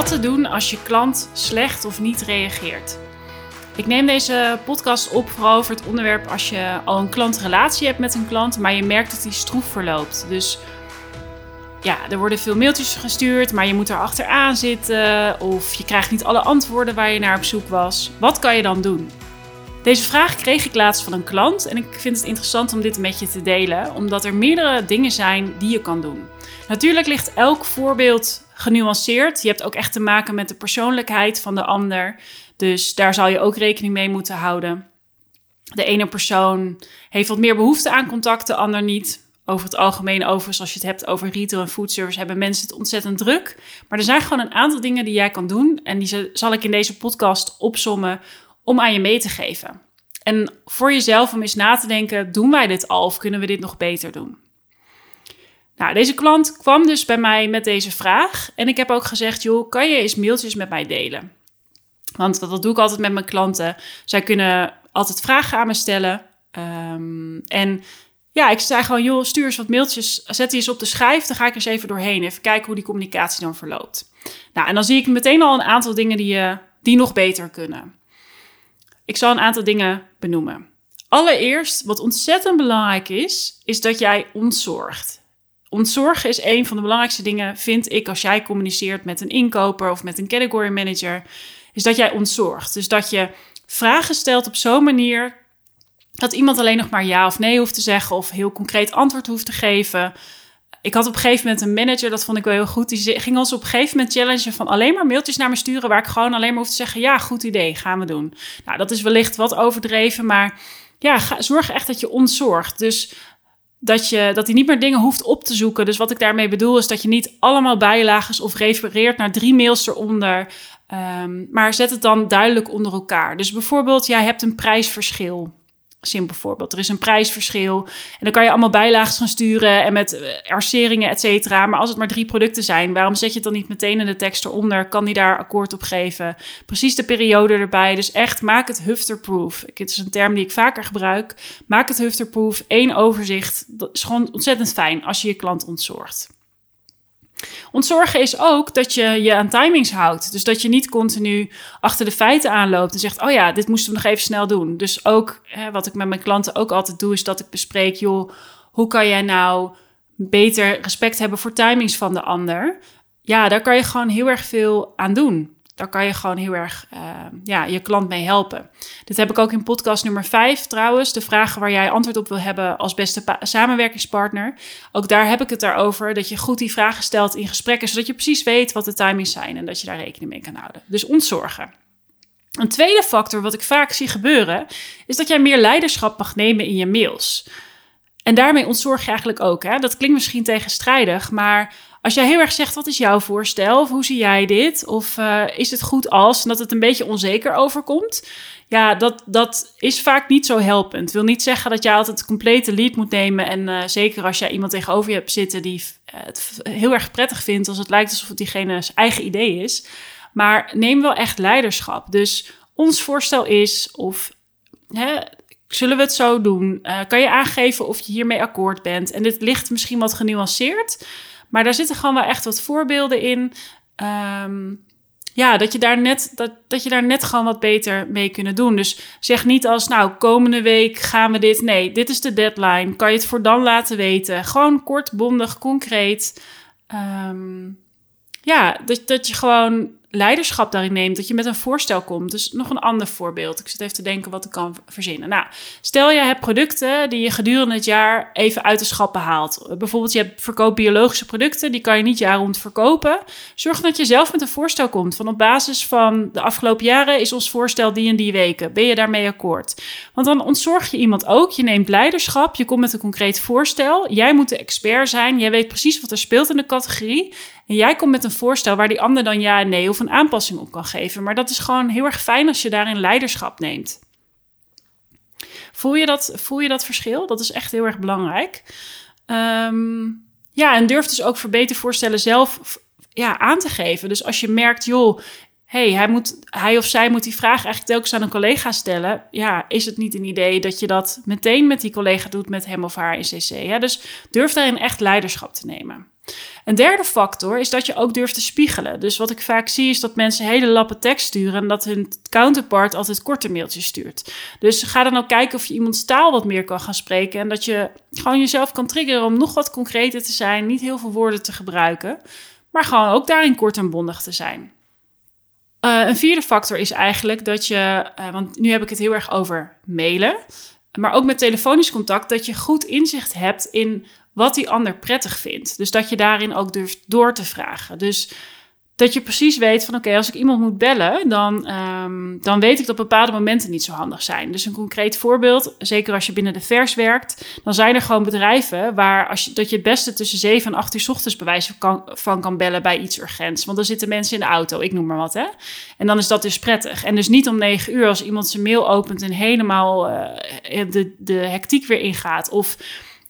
Wat te doen als je klant slecht of niet reageert. Ik neem deze podcast op vooral over het onderwerp als je al een klantrelatie hebt met een klant, maar je merkt dat die stroef verloopt. Dus ja, er worden veel mailtjes gestuurd, maar je moet er achteraan zitten of je krijgt niet alle antwoorden waar je naar op zoek was. Wat kan je dan doen? Deze vraag kreeg ik laatst van een klant en ik vind het interessant om dit met je te delen, omdat er meerdere dingen zijn die je kan doen. Natuurlijk ligt elk voorbeeld genuanceerd. Je hebt ook echt te maken met de persoonlijkheid van de ander. Dus daar zal je ook rekening mee moeten houden. De ene persoon heeft wat meer behoefte aan contact, de ander niet. Over het algemeen, overigens, als je het hebt over retail en foodservice, hebben mensen het ontzettend druk. Maar er zijn gewoon een aantal dingen die jij kan doen. En die zal ik in deze podcast opsommen om aan je mee te geven. En voor jezelf om eens na te denken: doen wij dit al of kunnen we dit nog beter doen? Nou, deze klant kwam dus bij mij met deze vraag. En ik heb ook gezegd: joh, kan je eens mailtjes met mij delen? Want dat, doe ik altijd met mijn klanten. Zij kunnen altijd vragen aan me stellen. Ehm, en ja, ik zei gewoon, joh, stuur eens wat mailtjes, zet die eens op de schijf, dan ga ik eens even doorheen, even kijken hoe die communicatie dan verloopt. Nou, en dan zie ik meteen al een aantal dingen die, uh, die nog beter kunnen. Ik zal een aantal dingen benoemen. Allereerst, wat ontzettend belangrijk is, is dat jij ontzorgt. Ontzorgen is een van de belangrijkste dingen, vind ik, als jij communiceert met een inkoper of met een category manager, is dat jij ontzorgt. Dus dat je vragen stelt op zo'n manier dat iemand alleen nog maar ja of nee hoeft te zeggen of heel concreet antwoord hoeft te geven. Ik had op een gegeven moment een manager, dat vond ik wel heel goed. Die ging ons op een gegeven moment challengen van alleen maar mailtjes naar me sturen waar ik gewoon alleen maar hoef te zeggen: ja, goed idee, gaan we doen. Nou, dat is wellicht wat overdreven, maar ja, ga, zorg echt dat je ontzorgt. Dus dat, je, dat hij niet meer dingen hoeft op te zoeken. Dus wat ik daarmee bedoel is dat je niet allemaal bijlagen of refereert naar drie mails eronder. Um, maar zet het dan duidelijk onder elkaar. Dus bijvoorbeeld, jij hebt een prijsverschil. Simpel voorbeeld. Er is een prijsverschil. En dan kan je allemaal bijlagen gaan sturen en met eh, arceringen, et cetera. Maar als het maar drie producten zijn, waarom zet je het dan niet meteen in de tekst eronder? Kan die daar akkoord op geven? Precies de periode erbij. Dus echt, maak het hufterproof. Het is een term die ik vaker gebruik. Maak het hufterproof. Eén overzicht. Dat is gewoon ontzettend fijn als je je klant ontzorgt. Ontzorgen is ook dat je je aan timings houdt. Dus dat je niet continu achter de feiten aanloopt en zegt: Oh ja, dit moesten we nog even snel doen. Dus ook hè, wat ik met mijn klanten ook altijd doe, is dat ik bespreek: joh, hoe kan jij nou beter respect hebben voor timings van de ander? Ja, daar kan je gewoon heel erg veel aan doen. Daar kan je gewoon heel erg uh, ja, je klant mee helpen. Dit heb ik ook in podcast nummer 5 trouwens. De vragen waar jij antwoord op wil hebben als beste samenwerkingspartner. Ook daar heb ik het daarover. Dat je goed die vragen stelt in gesprekken. Zodat je precies weet wat de timings zijn. En dat je daar rekening mee kan houden. Dus ontzorgen. Een tweede factor wat ik vaak zie gebeuren. Is dat jij meer leiderschap mag nemen in je mails. En daarmee ontzorg je eigenlijk ook. Hè? Dat klinkt misschien tegenstrijdig. Maar als jij heel erg zegt, wat is jouw voorstel? Of hoe zie jij dit? Of uh, is het goed als? Dat het een beetje onzeker overkomt. Ja, dat, dat is vaak niet zo helpend. Wil niet zeggen dat jij altijd het complete lead moet nemen. En uh, zeker als jij iemand tegenover je hebt zitten die uh, het heel erg prettig vindt. Als het lijkt alsof het diegene zijn eigen idee is. Maar neem wel echt leiderschap. Dus ons voorstel is, of hè, zullen we het zo doen? Kan je aangeven of je hiermee akkoord bent? En dit ligt misschien wat genuanceerd. Maar daar zitten gewoon wel echt wat voorbeelden in. Um, ja, dat je, daar net, dat, dat je daar net gewoon wat beter mee kunnen doen. Dus zeg niet als, nou, komende week gaan we dit. Nee, dit is de deadline. Kan je het voor dan laten weten? Gewoon kort, bondig, concreet. Um, ja, dat, dat je gewoon leiderschap daarin neemt, dat je met een voorstel komt. Dus nog een ander voorbeeld. Ik zit even te denken wat ik kan verzinnen. Nou, stel je hebt producten die je gedurende het jaar even uit de schappen haalt. Bijvoorbeeld je hebt verkoopt biologische producten, die kan je niet jaar rond verkopen. Zorg dat je zelf met een voorstel komt. Van op basis van de afgelopen jaren is ons voorstel die en die weken. Ben je daarmee akkoord? Want dan ontzorg je iemand ook. Je neemt leiderschap, je komt met een concreet voorstel. Jij moet de expert zijn. Jij weet precies wat er speelt in de categorie. En jij komt met een voorstel waar die ander dan ja en nee of een aanpassing op kan geven. Maar dat is gewoon heel erg fijn als je daarin leiderschap neemt. Voel je dat, voel je dat verschil? Dat is echt heel erg belangrijk. Um, ja, en durf dus ook verbetervoorstellen zelf ja, aan te geven. Dus als je merkt, joh, hey, hij, moet, hij of zij moet die vraag eigenlijk telkens aan een collega stellen. Ja, is het niet een idee dat je dat meteen met die collega doet, met hem of haar in CC? Ja, dus durf daarin echt leiderschap te nemen. Een derde factor is dat je ook durft te spiegelen. Dus wat ik vaak zie is dat mensen hele lappen tekst sturen en dat hun counterpart altijd korte mailtjes stuurt. Dus ga dan ook kijken of je iemands taal wat meer kan gaan spreken en dat je gewoon jezelf kan triggeren om nog wat concreter te zijn, niet heel veel woorden te gebruiken, maar gewoon ook daarin kort en bondig te zijn. Uh, een vierde factor is eigenlijk dat je, uh, want nu heb ik het heel erg over mailen, maar ook met telefonisch contact, dat je goed inzicht hebt in wat die ander prettig vindt. Dus dat je daarin ook durft door te vragen. Dus dat je precies weet van oké, als ik iemand moet bellen, dan, um, dan weet ik dat bepaalde momenten niet zo handig zijn. Dus een concreet voorbeeld, zeker als je binnen de vers werkt, dan zijn er gewoon bedrijven waar als je, dat je het beste tussen 7 en 8 uur ochtends bewijs kan, van kan bellen bij iets urgents. Want dan zitten mensen in de auto, ik noem maar wat hè. En dan is dat dus prettig. En dus niet om 9 uur als iemand zijn mail opent en helemaal uh, de, de hectiek weer ingaat. Of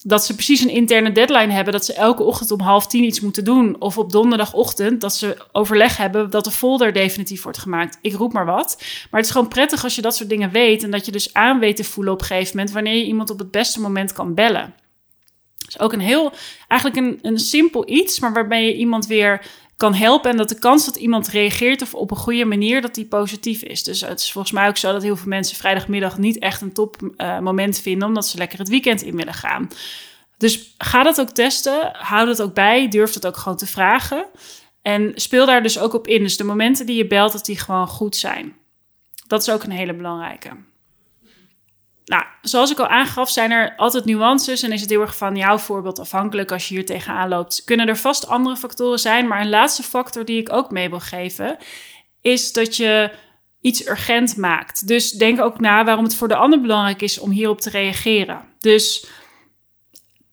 dat ze precies een interne deadline hebben. Dat ze elke ochtend om half tien iets moeten doen. Of op donderdagochtend dat ze overleg hebben dat de folder definitief wordt gemaakt. Ik roep maar wat. Maar het is gewoon prettig als je dat soort dingen weet. En dat je dus aan weet te voelen op een gegeven moment wanneer je iemand op het beste moment kan bellen. Is ook een heel, eigenlijk een, een simpel iets, maar waarbij je iemand weer kan helpen. En dat de kans dat iemand reageert of op een goede manier, dat die positief is. Dus het is volgens mij ook zo dat heel veel mensen vrijdagmiddag niet echt een top uh, moment vinden, omdat ze lekker het weekend in willen gaan. Dus ga dat ook testen. Hou dat ook bij. Durf dat ook gewoon te vragen. En speel daar dus ook op in. Dus de momenten die je belt, dat die gewoon goed zijn. Dat is ook een hele belangrijke. Nou, zoals ik al aangaf, zijn er altijd nuances en is het heel erg van jouw voorbeeld afhankelijk als je hier tegenaan loopt. Kunnen er vast andere factoren zijn, maar een laatste factor die ik ook mee wil geven, is dat je iets urgent maakt. Dus denk ook na waarom het voor de ander belangrijk is om hierop te reageren. Dus,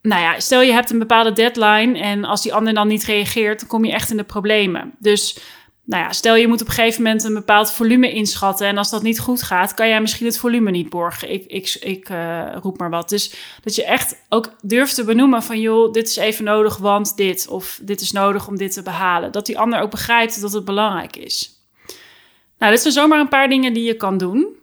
nou ja, stel je hebt een bepaalde deadline en als die ander dan niet reageert, dan kom je echt in de problemen. Dus nou ja, stel je moet op een gegeven moment een bepaald volume inschatten. En als dat niet goed gaat, kan jij misschien het volume niet borgen. Ik, ik, ik uh, roep maar wat. Dus dat je echt ook durft te benoemen van joh, dit is even nodig, want dit. Of dit is nodig om dit te behalen. Dat die ander ook begrijpt dat het belangrijk is. Nou, dit zijn zomaar een paar dingen die je kan doen.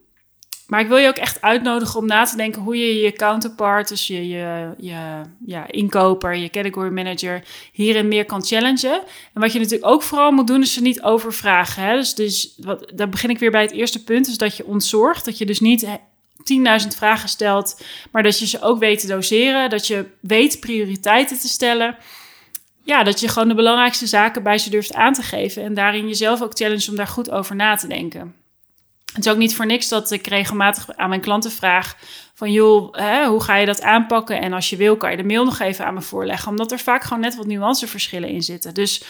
Maar ik wil je ook echt uitnodigen om na te denken hoe je je counterpart, dus je, je, je ja, inkoper, je category manager, hierin meer kan challengen. En wat je natuurlijk ook vooral moet doen, is ze niet overvragen. Hè? Dus, dus wat, daar begin ik weer bij het eerste punt, is dat je ontzorgt. Dat je dus niet 10.000 vragen stelt, maar dat je ze ook weet te doseren. Dat je weet prioriteiten te stellen. Ja, dat je gewoon de belangrijkste zaken bij ze durft aan te geven. En daarin jezelf ook challenge om daar goed over na te denken. Het is ook niet voor niks dat ik regelmatig aan mijn klanten vraag van joh, hè, hoe ga je dat aanpakken? En als je wil, kan je de mail nog even aan me voorleggen, omdat er vaak gewoon net wat nuanceverschillen in zitten. Dus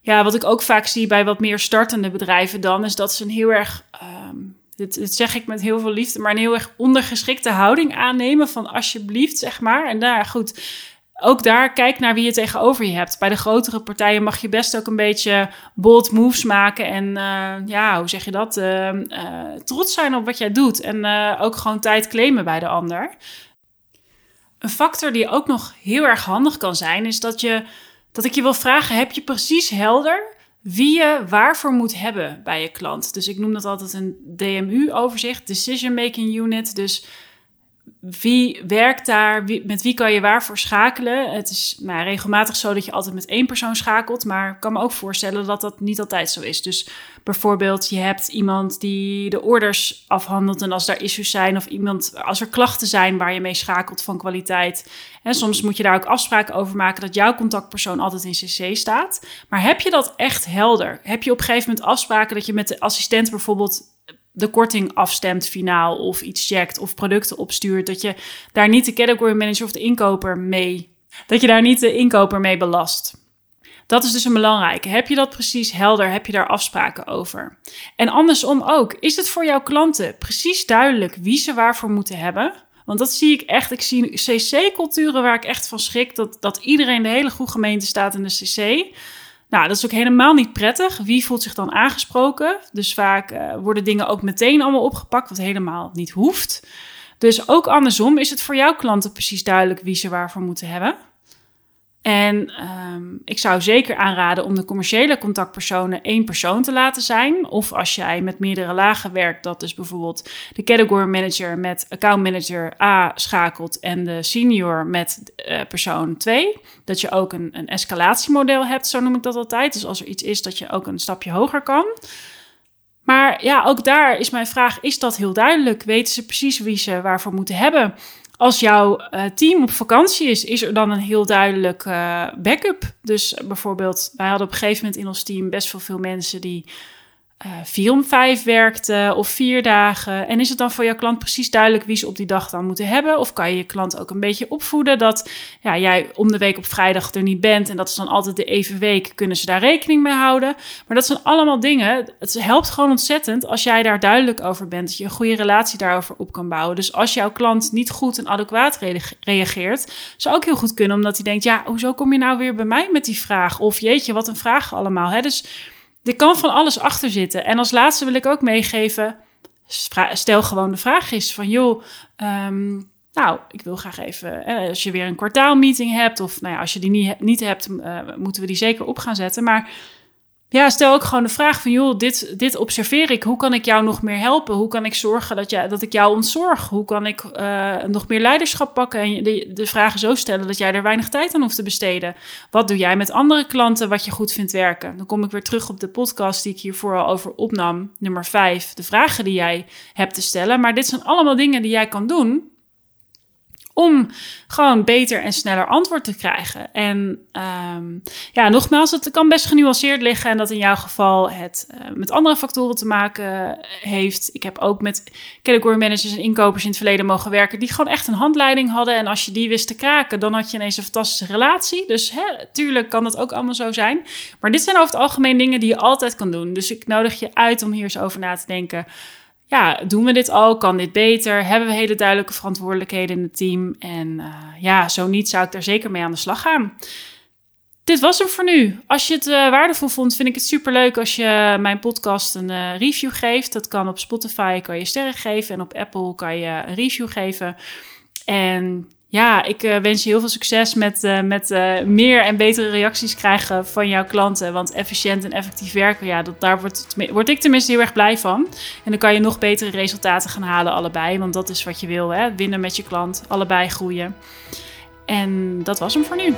ja, wat ik ook vaak zie bij wat meer startende bedrijven dan, is dat ze een heel erg, dit, dit, zeg ik met heel veel liefde, maar een heel erg ondergeschikte houding aannemen van alsjeblieft, zeg maar. En daar, goed, ook daar kijk naar wie je tegenover je hebt. Bij de grotere partijen mag je best ook een beetje bold moves maken. En uh, ja, hoe zeg je dat? Uh, uh, trots zijn op wat jij doet. En ook gewoon tijd claimen bij de ander. Een factor die ook nog heel erg handig kan zijn, is dat, je, dat ik je wil vragen: heb je precies helder wie je waarvoor moet hebben bij je klant? Dus ik noem dat altijd een DMU-overzicht, Decision Making Unit. Dus wie werkt daar? Met wie kan je waarvoor schakelen? Het is nou, regelmatig zo dat je altijd met één persoon schakelt, maar ik kan me ook voorstellen dat dat niet altijd zo is. Dus bijvoorbeeld, je hebt iemand die de orders afhandelt en als daar issues zijn, of iemand als er klachten zijn waar je mee schakelt van kwaliteit. En soms moet je daar ook afspraken over maken dat jouw contactpersoon altijd in CC staat. Maar heb je dat echt helder? Heb je op een gegeven moment afspraken dat je met de assistent bijvoorbeeld de korting afstemt finaal of iets checkt of producten opstuurt, dat je daar niet de category manager of de inkoper mee, dat je daar niet de inkoper mee belast. Dat is dus een belangrijke. Heb je dat precies helder? Heb je daar afspraken over? En andersom ook. Is het voor jouw klanten precies duidelijk wie ze waarvoor moeten hebben? Want dat zie ik echt. Ik zie CC-culturen waar ik echt van schrik. Dat, dat iedereen, de hele goede gemeente staat in de CC. Nou, dat is ook helemaal niet prettig. Wie voelt zich dan aangesproken? Dus vaak uh, worden dingen ook meteen allemaal opgepakt, wat helemaal niet hoeft. Dus ook andersom is het voor jouw klanten precies duidelijk wie ze waarvoor moeten hebben. En ehm, ik zou zeker aanraden om de commerciële contactpersonen één persoon te laten zijn. Of als jij met meerdere lagen werkt, dat dus bijvoorbeeld de category manager met account manager A schakelt en de senior met uh, persoon 2. Dat je ook een, een escalatiemodel hebt, zo noem ik dat altijd. Dus als er iets is, dat je ook een stapje hoger kan. Maar ja, ook daar is mijn vraag: is dat heel duidelijk? Weten ze precies wie ze waarvoor moeten hebben? Als jouw uh, team op vakantie is, is er dan een heel duidelijk uh, backup. Dus bijvoorbeeld, wij hadden op een gegeven moment in ons team best wel veel mensen die uh, vier om vijf werkte of vier dagen. En is het dan voor jouw klant precies duidelijk wie ze op die dag dan moeten hebben? Of kan je je klant ook een beetje opvoeden dat ja, jij om de week op vrijdag er niet bent en dat is dan altijd de even week, kunnen ze daar rekening mee houden? Maar dat zijn allemaal dingen. Het helpt gewoon ontzettend als jij daar duidelijk over bent, dat je een goede relatie daarover op kan bouwen. Dus als jouw klant niet goed en adequaat reageert, zou ook heel goed kunnen, omdat hij denkt: ja, hoezo kom je nou weer bij mij met die vraag? Of jeetje, wat een vraag allemaal. Hè? Dus er kan van alles achter zitten. En als laatste wil ik ook meegeven: stel gewoon de vraag is van joh. Um, nou, ik wil graag even, als je weer een kwartaalmeeting hebt, of nou ja, als je die niet, niet hebt, uh, moeten we die zeker op gaan zetten. Maar ja, stel ook gewoon de vraag van, joh, dit, dit observeer ik. Hoe kan ik jou nog meer helpen? Hoe kan ik zorgen dat, jij, dat ik jou ontzorg? Hoe kan ik uh, nog meer leiderschap pakken? En de, de vragen zo stellen dat jij er weinig tijd aan hoeft te besteden. Wat doe jij met andere klanten wat je goed vindt werken? Dan kom ik weer terug op de podcast die ik hiervoor al over opnam. Nummer 5, de vragen die jij hebt te stellen. Maar dit zijn allemaal dingen die jij kan doen om gewoon beter en sneller antwoord te krijgen. En um, ja, nogmaals, het kan best genuanceerd liggen en dat in jouw geval het uh, met andere factoren te maken heeft. Ik heb ook met category managers en inkopers in het verleden mogen werken die gewoon echt een handleiding hadden. En als je die wist te kraken, dan had je ineens een fantastische relatie. Dus hè, tuurlijk kan dat ook allemaal zo zijn. Maar dit zijn over het algemeen dingen die je altijd kan doen. Dus ik nodig je uit om hier eens over na te denken ja, doen we dit al? Kan dit beter? Hebben we hele duidelijke verantwoordelijkheden in het team? En uh, ja, zo niet zou ik daar zeker mee aan de slag gaan. Dit was hem voor nu. Als je het uh, waardevol vond, vind ik het super leuk als je mijn podcast een uh, review geeft. Dat kan op Spotify, kan je sterren geven. En op Apple kan je een review geven. En ja, ik uh, wens je heel veel succes met, uh, met uh, meer en betere reacties krijgen van jouw klanten. Want efficiënt en effectief werken, ja, dat, daar word, word ik tenminste heel erg blij van. En dan kan je nog betere resultaten gaan halen, allebei. Want dat is wat je wil, hè? winnen met je klant, allebei groeien. En dat was hem voor nu.